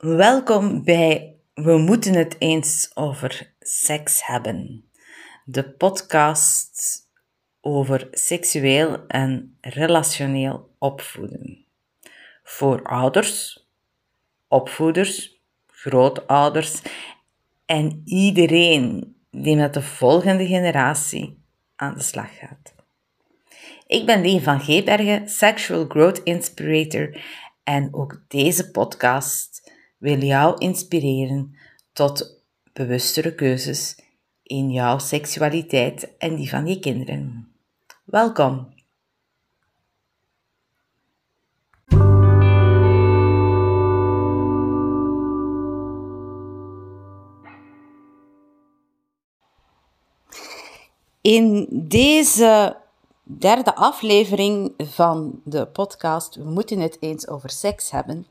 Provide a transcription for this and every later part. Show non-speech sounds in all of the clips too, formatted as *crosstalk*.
Welkom bij We moeten het eens over seks hebben. De podcast over seksueel en relationeel opvoeden. Voor ouders, opvoeders, grootouders en iedereen die met de volgende generatie aan de slag gaat. Ik ben Leen van Geebergen, Sexual Growth Inspirator en ook deze podcast wil jou inspireren tot bewustere keuzes in jouw seksualiteit en die van je kinderen. Welkom. In deze derde aflevering van de podcast We moeten het eens over seks hebben,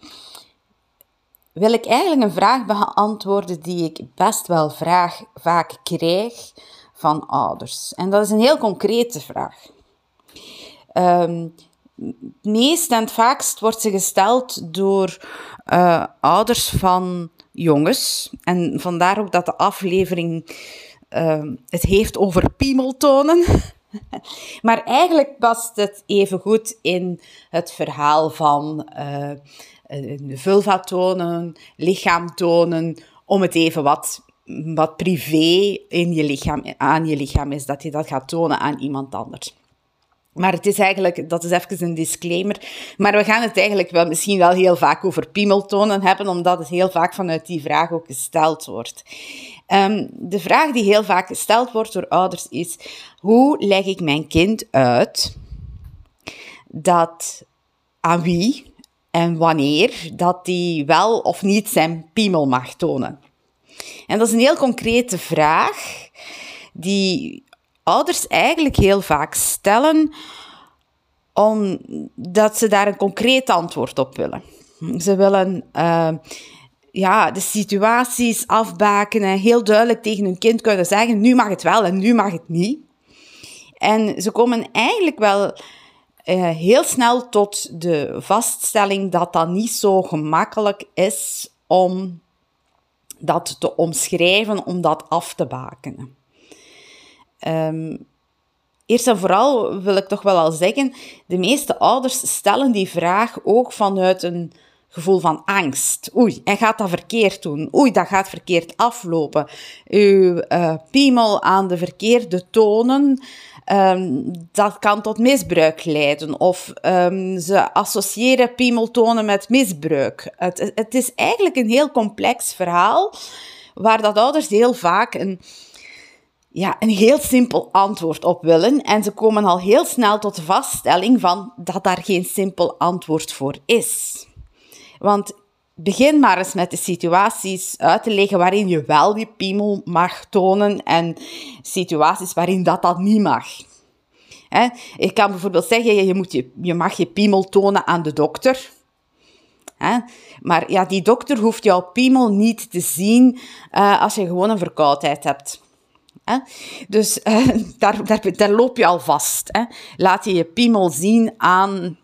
wil ik eigenlijk een vraag beantwoorden die ik best wel vraag, vaak krijg van ouders. En dat is een heel concrete vraag. Um, meest en het vaakst wordt ze gesteld door uh, ouders van jongens. En vandaar ook dat de aflevering uh, het heeft over piemeltonen. *laughs* maar eigenlijk past het even goed in het verhaal van uh, vulva tonen, lichaam tonen, om het even wat, wat privé in je lichaam, aan je lichaam is, dat je dat gaat tonen aan iemand anders. Maar het is eigenlijk, dat is even een disclaimer, maar we gaan het eigenlijk wel misschien wel heel vaak over piemeltonen hebben, omdat het heel vaak vanuit die vraag ook gesteld wordt. Um, de vraag die heel vaak gesteld wordt door ouders is, hoe leg ik mijn kind uit dat aan wie en wanneer dat die wel of niet zijn piemel mag tonen? En dat is een heel concrete vraag die ouders eigenlijk heel vaak stellen omdat ze daar een concreet antwoord op willen. Ze willen uh, ja, de situaties afbakenen, heel duidelijk tegen hun kind kunnen zeggen, nu mag het wel en nu mag het niet. En ze komen eigenlijk wel uh, heel snel tot de vaststelling dat dat niet zo gemakkelijk is om dat te omschrijven, om dat af te bakenen. Um, eerst en vooral wil ik toch wel al zeggen, de meeste ouders stellen die vraag ook vanuit een gevoel van angst. Oei, hij gaat dat verkeerd doen. Oei, dat gaat verkeerd aflopen. Uw uh, piemel aan de verkeerde tonen, um, dat kan tot misbruik leiden. Of um, ze associëren piemeltonen met misbruik. Het, het is eigenlijk een heel complex verhaal, waar dat ouders heel vaak een ja, een heel simpel antwoord op willen. En ze komen al heel snel tot de vaststelling van dat daar geen simpel antwoord voor is. Want begin maar eens met de situaties uit te leggen waarin je wel je piemel mag tonen en situaties waarin dat, dat niet mag. ik kan bijvoorbeeld zeggen, je, moet je, je mag je piemel tonen aan de dokter. Maar ja, die dokter hoeft jouw piemel niet te zien uh, als je gewoon een verkoudheid hebt. Dus uh, *laughs* daar, daar, daar, loop je al vast. Laat je je piemel zien aan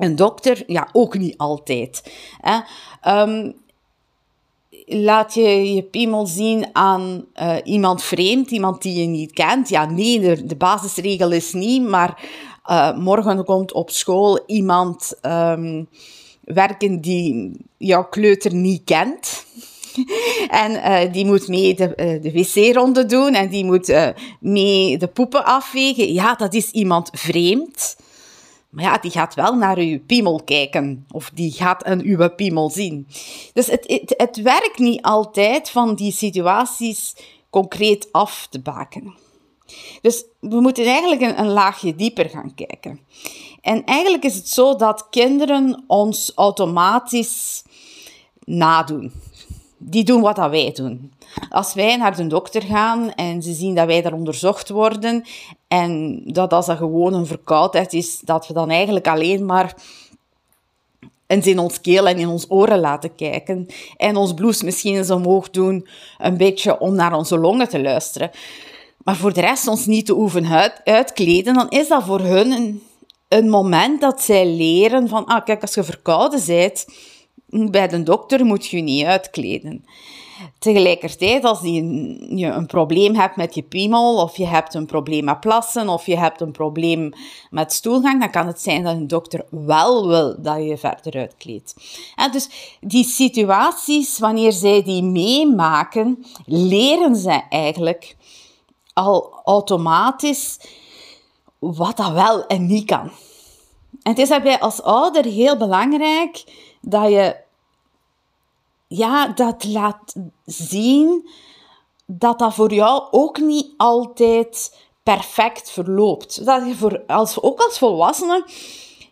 een dokter? Ja, ook niet altijd. Hè? Um, laat je je piemel zien aan uh, iemand vreemd, iemand die je niet kent? Ja, nee, de, basisregel is niet, maar uh, morgen komt op school iemand um, werken die jouw kleuter niet kent. *laughs* En uh, die moet mee de, de wc-ronde doen en die moet mee de poepen afvegen. Ja, dat is iemand vreemd. Maar ja, die gaat wel naar uw piemel kijken. Of die gaat een uw piemel zien. Dus het, het, werkt niet altijd van die situaties concreet af te baken. Dus we moeten eigenlijk een, een laagje dieper gaan kijken. En eigenlijk is het zo dat kinderen ons automatisch nadoen die doen wat dat wij doen. Als wij naar de dokter gaan en ze zien dat wij daar onderzocht worden en dat als dat gewoon een verkoudheid is, dat we dan eigenlijk alleen maar eens in ons keel en in ons oren laten kijken en ons bloes misschien eens omhoog doen, een beetje om naar onze longen te luisteren. Maar voor de rest ons niet te uit, uitkleden, dan is dat voor hun een, een moment dat zij leren van, ah kijk, als je verkouden bent, Bij de dokter moet je je niet uitkleden. Tegelijkertijd, als je een probleem hebt met je piemel, of je hebt een probleem met plassen, of je hebt een probleem met stoelgang, dan kan het zijn dat een dokter wel wil dat je je verder uitkleedt. En dus die situaties, wanneer zij die meemaken, leren ze eigenlijk al automatisch wat dat wel en niet kan. En het is daarbij als ouder heel belangrijk dat je ja, dat laat zien dat dat voor jou ook niet altijd perfect verloopt. Dat je voor, als, ook als volwassene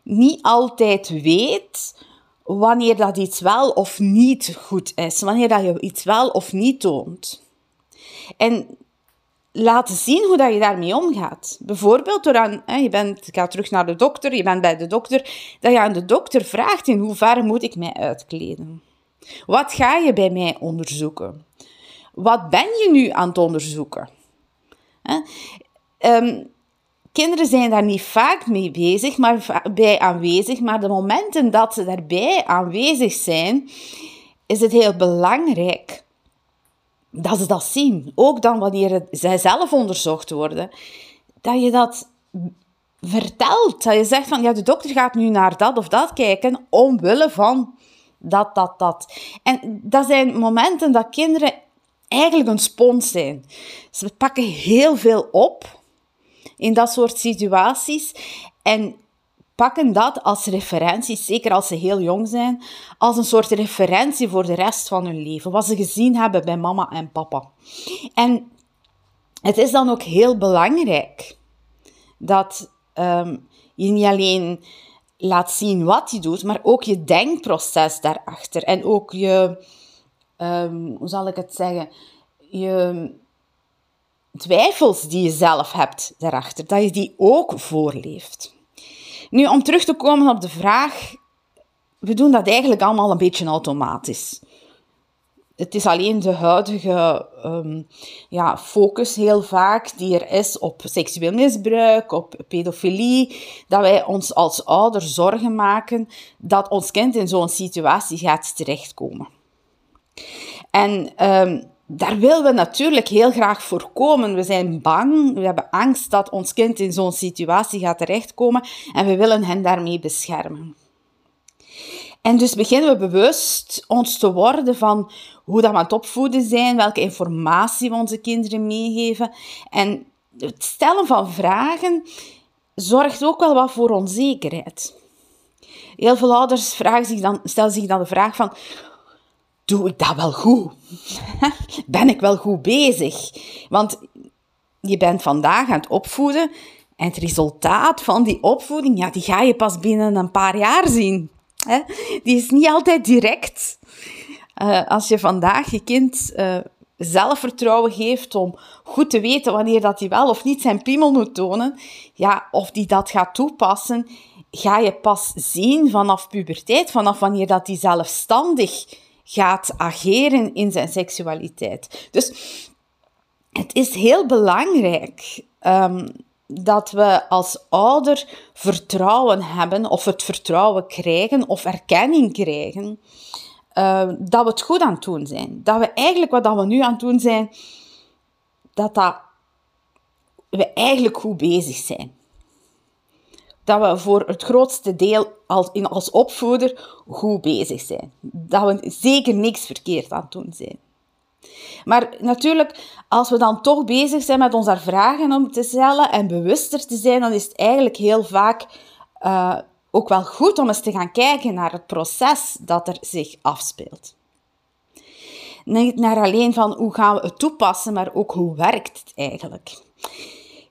niet altijd weet wanneer dat iets wel of niet goed is. Wanneer dat je iets wel of niet toont. En laten zien hoe dat je daarmee omgaat. Bijvoorbeeld door aan, hè, je, bent, je gaat terug naar de dokter, je bent bij de dokter, dat je aan de dokter vraagt in hoeverre moet ik mij uitkleden. Wat ga je bij mij onderzoeken? Wat ben je nu aan het onderzoeken? Ehm, kinderen zijn daar niet vaak mee bezig, maar bij aanwezig. Maar de momenten dat ze daarbij aanwezig zijn, is het heel belangrijk dat ze dat zien. Ook dan wanneer zij zelf onderzocht worden, dat je dat vertelt. Dat je zegt van, ja, de dokter gaat nu naar dat of dat kijken, omwille van dat, dat, dat. En dat zijn momenten dat kinderen eigenlijk een spons zijn. Ze pakken heel veel op in dat soort situaties en pakken dat als referentie, zeker als ze heel jong zijn, als een soort referentie voor de rest van hun leven. Wat ze gezien hebben bij mama en papa. En het is dan ook heel belangrijk dat um, je niet alleen laat zien wat je doet, maar ook je denkproces daarachter. En ook je, um, hoe zal ik het zeggen, je twijfels die je zelf hebt daarachter, dat je die ook voorleeft. Nu, om terug te komen op de vraag, we doen dat eigenlijk allemaal een beetje automatisch. Het is alleen de huidige um, ja, focus heel vaak die er is op seksueel misbruik, op pedofilie, dat wij ons als ouder zorgen maken dat ons kind in zo'n situatie gaat terechtkomen. En um, daar willen we natuurlijk heel graag voorkomen. We zijn bang, we hebben angst dat ons kind in zo'n situatie gaat terechtkomen en we willen hen daarmee beschermen. En dus beginnen we bewust ons te worden van hoe dat we het opvoeden zijn, welke informatie we onze kinderen meegeven. En het stellen van vragen zorgt ook wel wat voor onzekerheid. Heel veel ouders vragen zich dan, stellen zich dan de vraag van, doe ik dat wel goed? *laughs* ben ik wel goed bezig? Want je bent vandaag aan het opvoeden en het resultaat van die opvoeding, ja, die ga je pas binnen een paar jaar zien. Die is niet altijd direct. Uh, als je vandaag je kind uh, zelfvertrouwen geeft om goed te weten wanneer dat hij wel of niet zijn piemel moet tonen, ja, of die dat gaat toepassen, ga je pas zien vanaf puberteit, vanaf wanneer dat hij zelfstandig gaat ageren in zijn seksualiteit. Dus het is heel belangrijk um, dat we als ouder vertrouwen hebben, of het vertrouwen krijgen, of erkenning krijgen, uh, dat we het goed aan het doen zijn. Dat we eigenlijk wat we nu aan het doen zijn, dat, dat we eigenlijk goed bezig zijn. Dat we voor het grootste deel als, in, als opvoeder goed bezig zijn. Dat we zeker niks verkeerd aan het doen zijn. Maar natuurlijk, als we dan toch bezig zijn met ons daar vragen om te stellen en bewuster te zijn, dan is het eigenlijk heel vaak uh, ook wel goed om eens te gaan kijken naar het proces dat er zich afspeelt. Niet naar alleen van hoe gaan we het toepassen, maar ook hoe werkt het eigenlijk.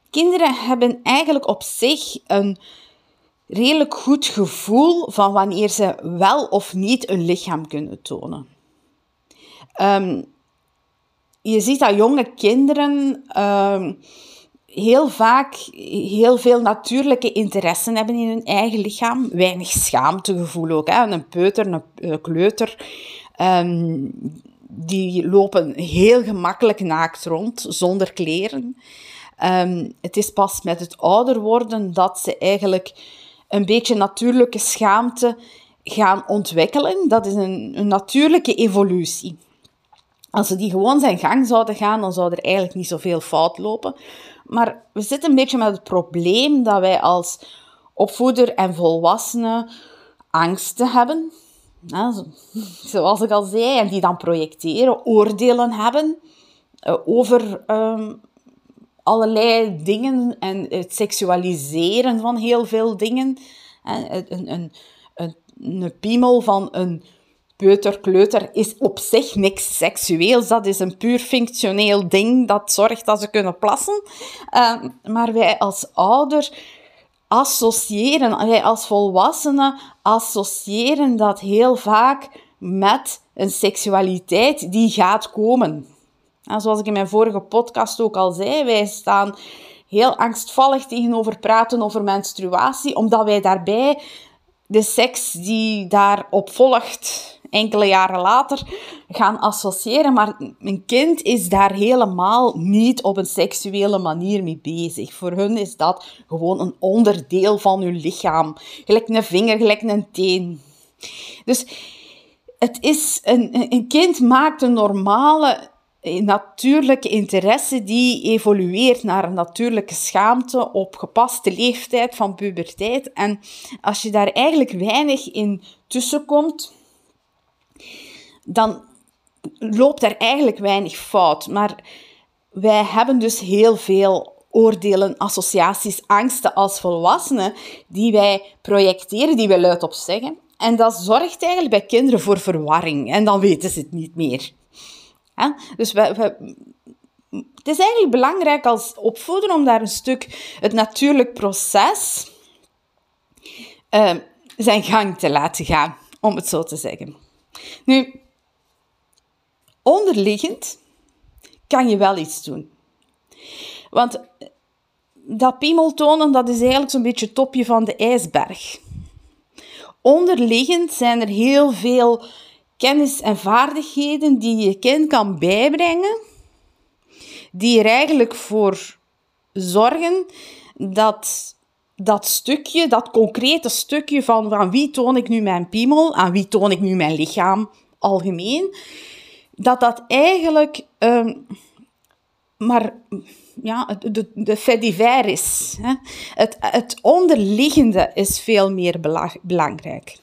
Kinderen hebben eigenlijk op zich een redelijk goed gevoel van wanneer ze wel of niet een lichaam kunnen tonen. Um, je ziet dat jonge kinderen um, heel vaak heel veel natuurlijke interessen hebben in hun eigen lichaam. Weinig schaamtegevoel ook. Hè. Een peuter, een kleuter, um, die lopen heel gemakkelijk naakt rond, zonder kleren. Het is pas met het ouder worden dat ze eigenlijk een beetje natuurlijke schaamte gaan ontwikkelen. Dat is een, een natuurlijke evolutie. Als ze die gewoon zijn gang zouden gaan, dan zou er eigenlijk niet zoveel fout lopen. Maar we zitten een beetje met het probleem dat wij als opvoeder en volwassenen angsten hebben. *laughs* zoals ik al zei, en die dan projecteren, oordelen hebben eh, over ehm, allerlei dingen en het seksualiseren van heel veel dingen. Een, een, een, een, een piemel van een peuter, is op zich niks seksueels. Dat is een puur functioneel ding dat zorgt dat ze kunnen plassen. Ehm, maar wij als ouder associëren, wij als volwassenen associëren dat heel vaak met een seksualiteit die gaat komen. En zoals ik in mijn vorige podcast ook al zei, wij staan heel angstvallig tegenover praten over menstruatie, omdat wij daarbij de seks die daarop volgt enkele jaren later gaan associëren. Maar een kind is daar helemaal niet op een seksuele manier mee bezig. Voor hun is dat gewoon een onderdeel van hun lichaam. Gelijk een vinger, gelijk een teen. Dus het is een, een kind maakt een normale natuurlijke interesse die evolueert naar een natuurlijke schaamte op gepaste leeftijd van puberteit. En als je daar eigenlijk weinig in tussenkomt, dan loopt er eigenlijk weinig fout. Maar wij hebben dus heel veel oordelen, associaties, angsten als volwassenen die wij projecteren, die we luidop zeggen. En dat zorgt eigenlijk bij kinderen voor verwarring. En dan weten ze het niet meer. Dus het is eigenlijk belangrijk als opvoeder om daar een stuk het natuurlijk proces uh, zijn gang te laten gaan, om het zo te zeggen. Nu, onderliggend kan je wel iets doen. Want dat piemeltonen, dat is eigenlijk zo'n beetje het topje van de ijsberg. Onderliggend zijn er heel veel kennis en vaardigheden die je kind kan bijbrengen, die er eigenlijk voor zorgen dat dat stukje, dat concrete stukje van aan wie toon ik nu mijn piemel, aan wie toon ik nu mijn lichaam algemeen, dat dat eigenlijk ehm, maar ja, de, de is. Hè. Het, het onderliggende is veel meer belangrijk.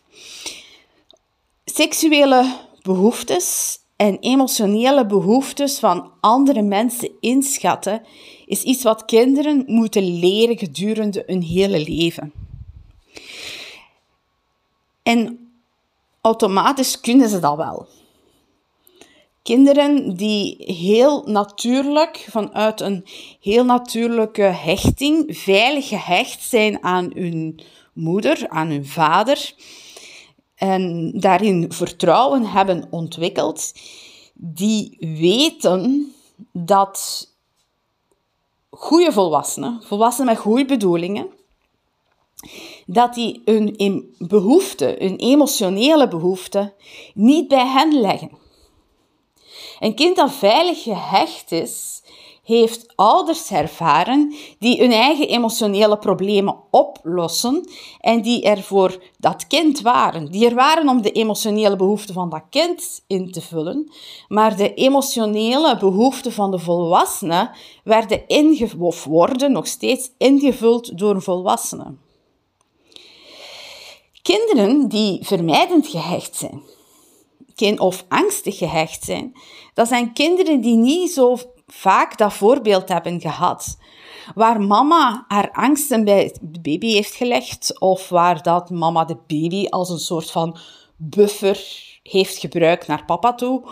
Seksuele behoeftes en emotionele behoeftes van andere mensen inschatten is iets wat kinderen moeten leren gedurende hun hele leven. En automatisch kunnen ze dat wel. Kinderen die heel natuurlijk, vanuit een heel natuurlijke hechting, veilig gehecht zijn aan hun moeder, aan hun vader, en daarin vertrouwen hebben ontwikkeld, die weten dat goede volwassenen, volwassenen met goede bedoelingen, dat die hun behoefte, hun emotionele behoefte, niet bij hen leggen. Een kind dat veilig gehecht is, heeft ouders ervaren die hun eigen emotionele problemen oplossen en die er voor dat kind waren. Die er waren om de emotionele behoeften van dat kind in te vullen, maar de emotionele behoeften van de volwassenen werden of worden nog steeds ingevuld door een volwassene. Kinderen die vermijdend gehecht zijn, of angstig gehecht zijn, dat zijn kinderen die niet zo vaak dat voorbeeld hebben gehad. Waar mama haar angsten bij de baby heeft gelegd, of waar dat mama de baby als een soort van buffer heeft gebruikt naar papa toe,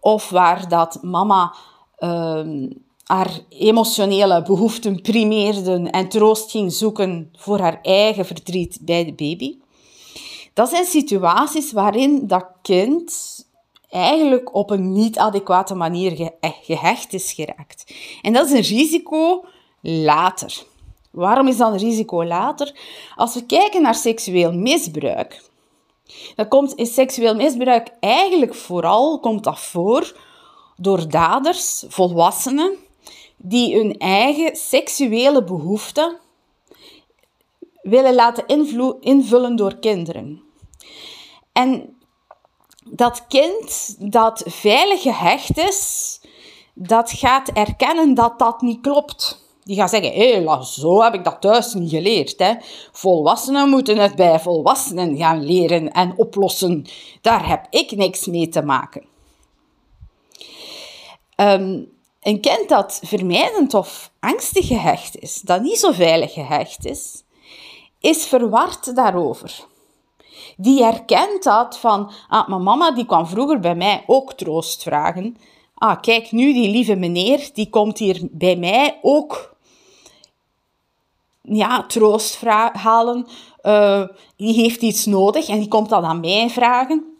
of waar dat mama uh, haar emotionele behoeften primeerde en troost ging zoeken voor haar eigen verdriet bij de baby. Dat zijn situaties waarin dat kind eigenlijk op een niet adequate manier eh, gehecht is geraakt. En dat is een risico later. Waarom is dat een risico later? Als we kijken naar seksueel misbruik, dan komt in seksueel misbruik eigenlijk vooral komt dat voor door daders, volwassenen, die hun eigen seksuele behoeften willen laten invullen door kinderen. En dat kind dat veilig gehecht is, dat gaat erkennen dat dat niet klopt. Die gaat zeggen, hé, zo heb ik dat thuis niet geleerd. Hè. Volwassenen moeten het bij volwassenen gaan leren en oplossen. Daar heb ik niks mee te maken. Um, een kind dat vermijdend of angstig gehecht is, dat niet zo veilig gehecht is, is verward daarover. Die herkent dat van, ah, mijn mama die kwam vroeger bij mij ook troost vragen. Ah, kijk, nu die lieve meneer, die komt hier bij mij ook ja, troost halen. Uh, die heeft iets nodig en die komt dat aan mij vragen.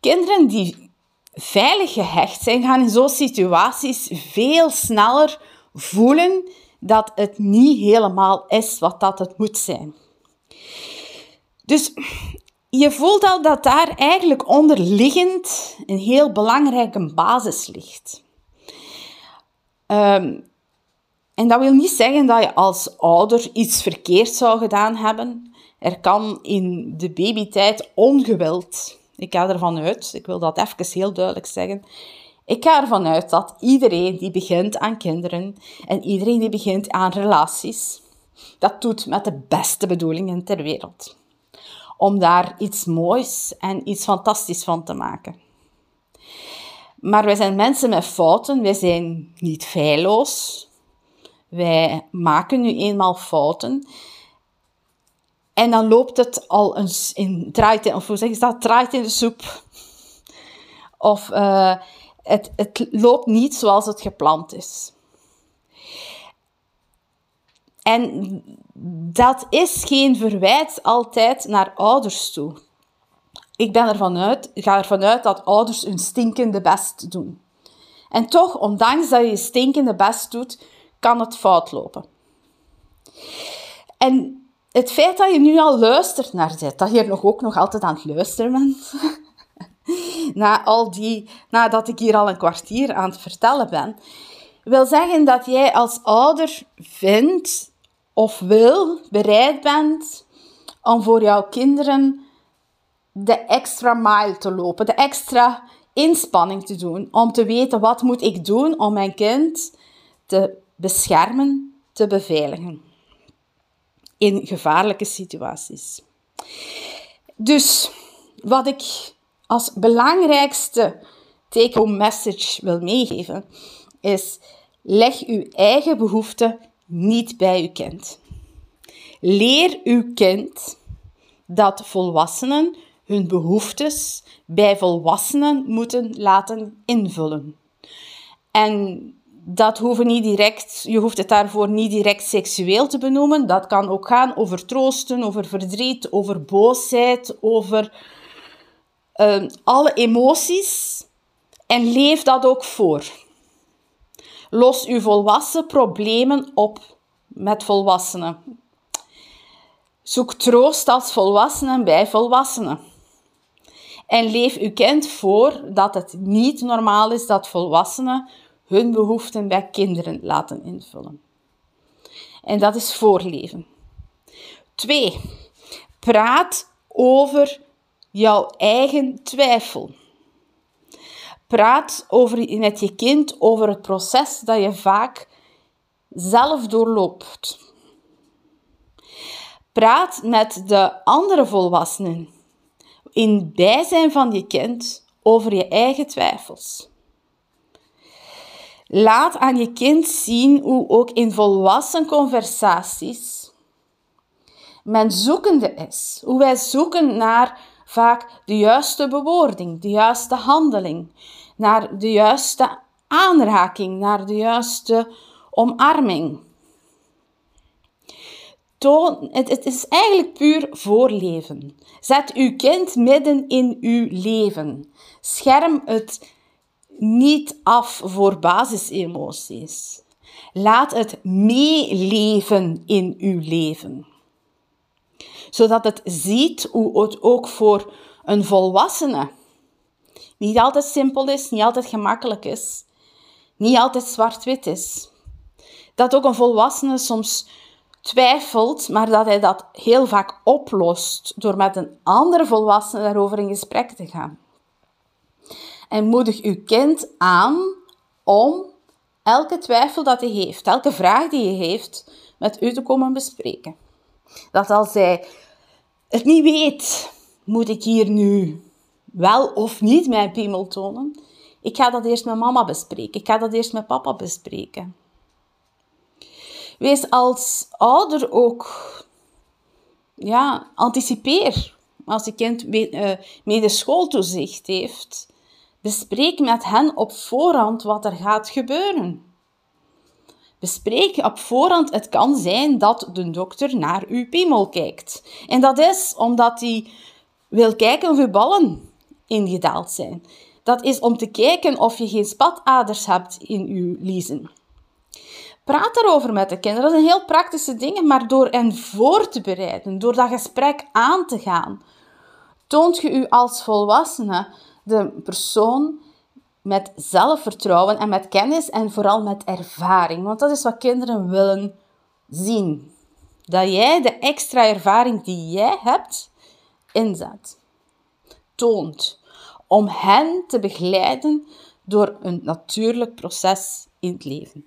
Kinderen die veilig gehecht zijn, gaan in zo'n situaties veel sneller voelen dat het niet helemaal is wat dat het moet zijn. Dus je voelt al dat daar eigenlijk onderliggend een heel belangrijke basis ligt. Um, en dat wil niet zeggen dat je als ouder iets verkeerd zou gedaan hebben. Er kan in de babytijd ongewild. Ik ga ervan uit, ik wil dat even heel duidelijk zeggen. Ik ga ervan uit dat iedereen die begint aan kinderen en iedereen die begint aan relaties, dat doet met de beste bedoelingen ter wereld. Om daar iets moois en iets fantastisch van te maken. Maar wij zijn mensen met fouten, wij zijn niet feilloos, wij maken nu eenmaal fouten. En dan loopt het al eens in, draait in, of hoe zeg je dat, draait in de soep. Of uh, het, het loopt niet zoals het gepland is. En dat is geen verwijt altijd naar ouders toe. Ik ben ervan uit, ga ervan uit dat ouders hun stinkende best doen. En toch, ondanks dat je stinkende best doet, kan het fout lopen. En het feit dat je nu al luistert naar dit, dat je er nog ook nog altijd aan het luisteren bent, *laughs* na al die, nadat ik hier al een kwartier aan het vertellen ben, wil zeggen dat jij als ouder vindt of wil, bereid bent om voor jouw kinderen de extra mile te lopen, de extra inspanning te doen, om te weten wat moet ik doen om mijn kind te beschermen, te beveiligen in gevaarlijke situaties. Dus wat ik als belangrijkste take-home message wil meegeven, is leg uw eigen behoeften niet bij uw kind. Leer uw kind dat volwassenen hun behoeftes bij volwassenen moeten laten invullen. En dat hoeven niet direct, je hoeft het daarvoor niet direct seksueel te benoemen. Dat kan ook gaan over troosten, over verdriet, over boosheid, over uh, alle emoties. En leef dat ook voor. Los uw volwassen problemen op met volwassenen. Zoek troost als volwassenen bij volwassenen. En leef uw kind voor dat het niet normaal is dat volwassenen hun behoeften bij kinderen laten invullen. En dat is voorleven. Twee, praat over jouw eigen twijfel. Praat over, met je kind over het proces dat je vaak zelf doorloopt. Praat met de andere volwassenen in bijzijn van je kind over je eigen twijfels. Laat aan je kind zien hoe ook in volwassen conversaties men zoekende is. Hoe wij zoeken naar vaak de juiste bewoording, de juiste handeling, naar de juiste aanraking, naar de juiste omarming. Toon, het, het is eigenlijk puur voorleven. Zet uw kind midden in uw leven. Scherm het niet af voor basisemoties. Laat het meeleven in uw leven. Zodat het ziet hoe het ook voor een volwassene niet altijd simpel is, niet altijd gemakkelijk is, niet altijd zwart-wit is. Dat ook een volwassene soms twijfelt, maar dat hij dat heel vaak oplost door met een andere volwassene daarover in gesprek te gaan. En moedig uw kind aan om elke twijfel dat hij heeft, elke vraag die hij heeft, met u te komen bespreken. Dat als hij het niet weet, moet ik hier nu wel of niet mijn piemel tonen? Ik ga dat eerst met mama bespreken. Ik ga dat eerst met papa bespreken. Wees als ouder ook, ja, anticipeer. Als je kind uh, mede schooltoezicht heeft, bespreek met hen op voorhand wat er gaat gebeuren. Bespreek op voorhand, het kan zijn dat de dokter naar uw piemel kijkt. En dat is omdat hij wil kijken of uw ballen ingedaald zijn. Dat is om te kijken of je geen spataders hebt in uw liezen. Praat daarover met de kinderen. Dat zijn heel praktische dingen, maar door hen voor te bereiden, door dat gesprek aan te gaan, toont je u als volwassene de persoon met zelfvertrouwen en met kennis en vooral met ervaring. Want dat is wat kinderen willen zien. Dat jij de extra ervaring die jij hebt inzet, toont, om hen te begeleiden door een natuurlijk proces in het leven.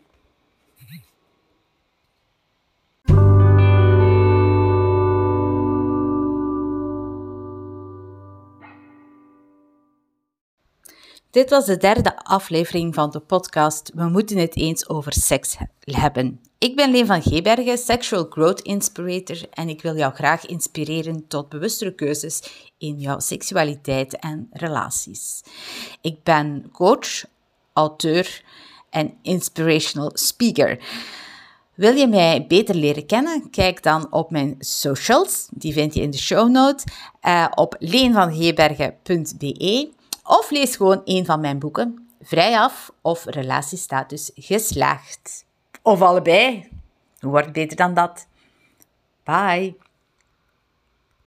Dit was de derde aflevering van de podcast We moeten het eens over seks hebben. Ik ben Leen van Gebergen, Sexual Growth Inspirator en ik wil jou graag inspireren tot bewustere keuzes in jouw seksualiteit en relaties. Ik ben coach, auteur en inspirational speaker. Wil je mij beter leren kennen? Kijk dan op mijn socials, die vind je in de show notes, uh, op leenvangebergen.be. Of lees gewoon een van mijn boeken, Vrijaf of Relatiestatus Geslaagd. Of allebei. Hoe wordt beter dan dat? Bye.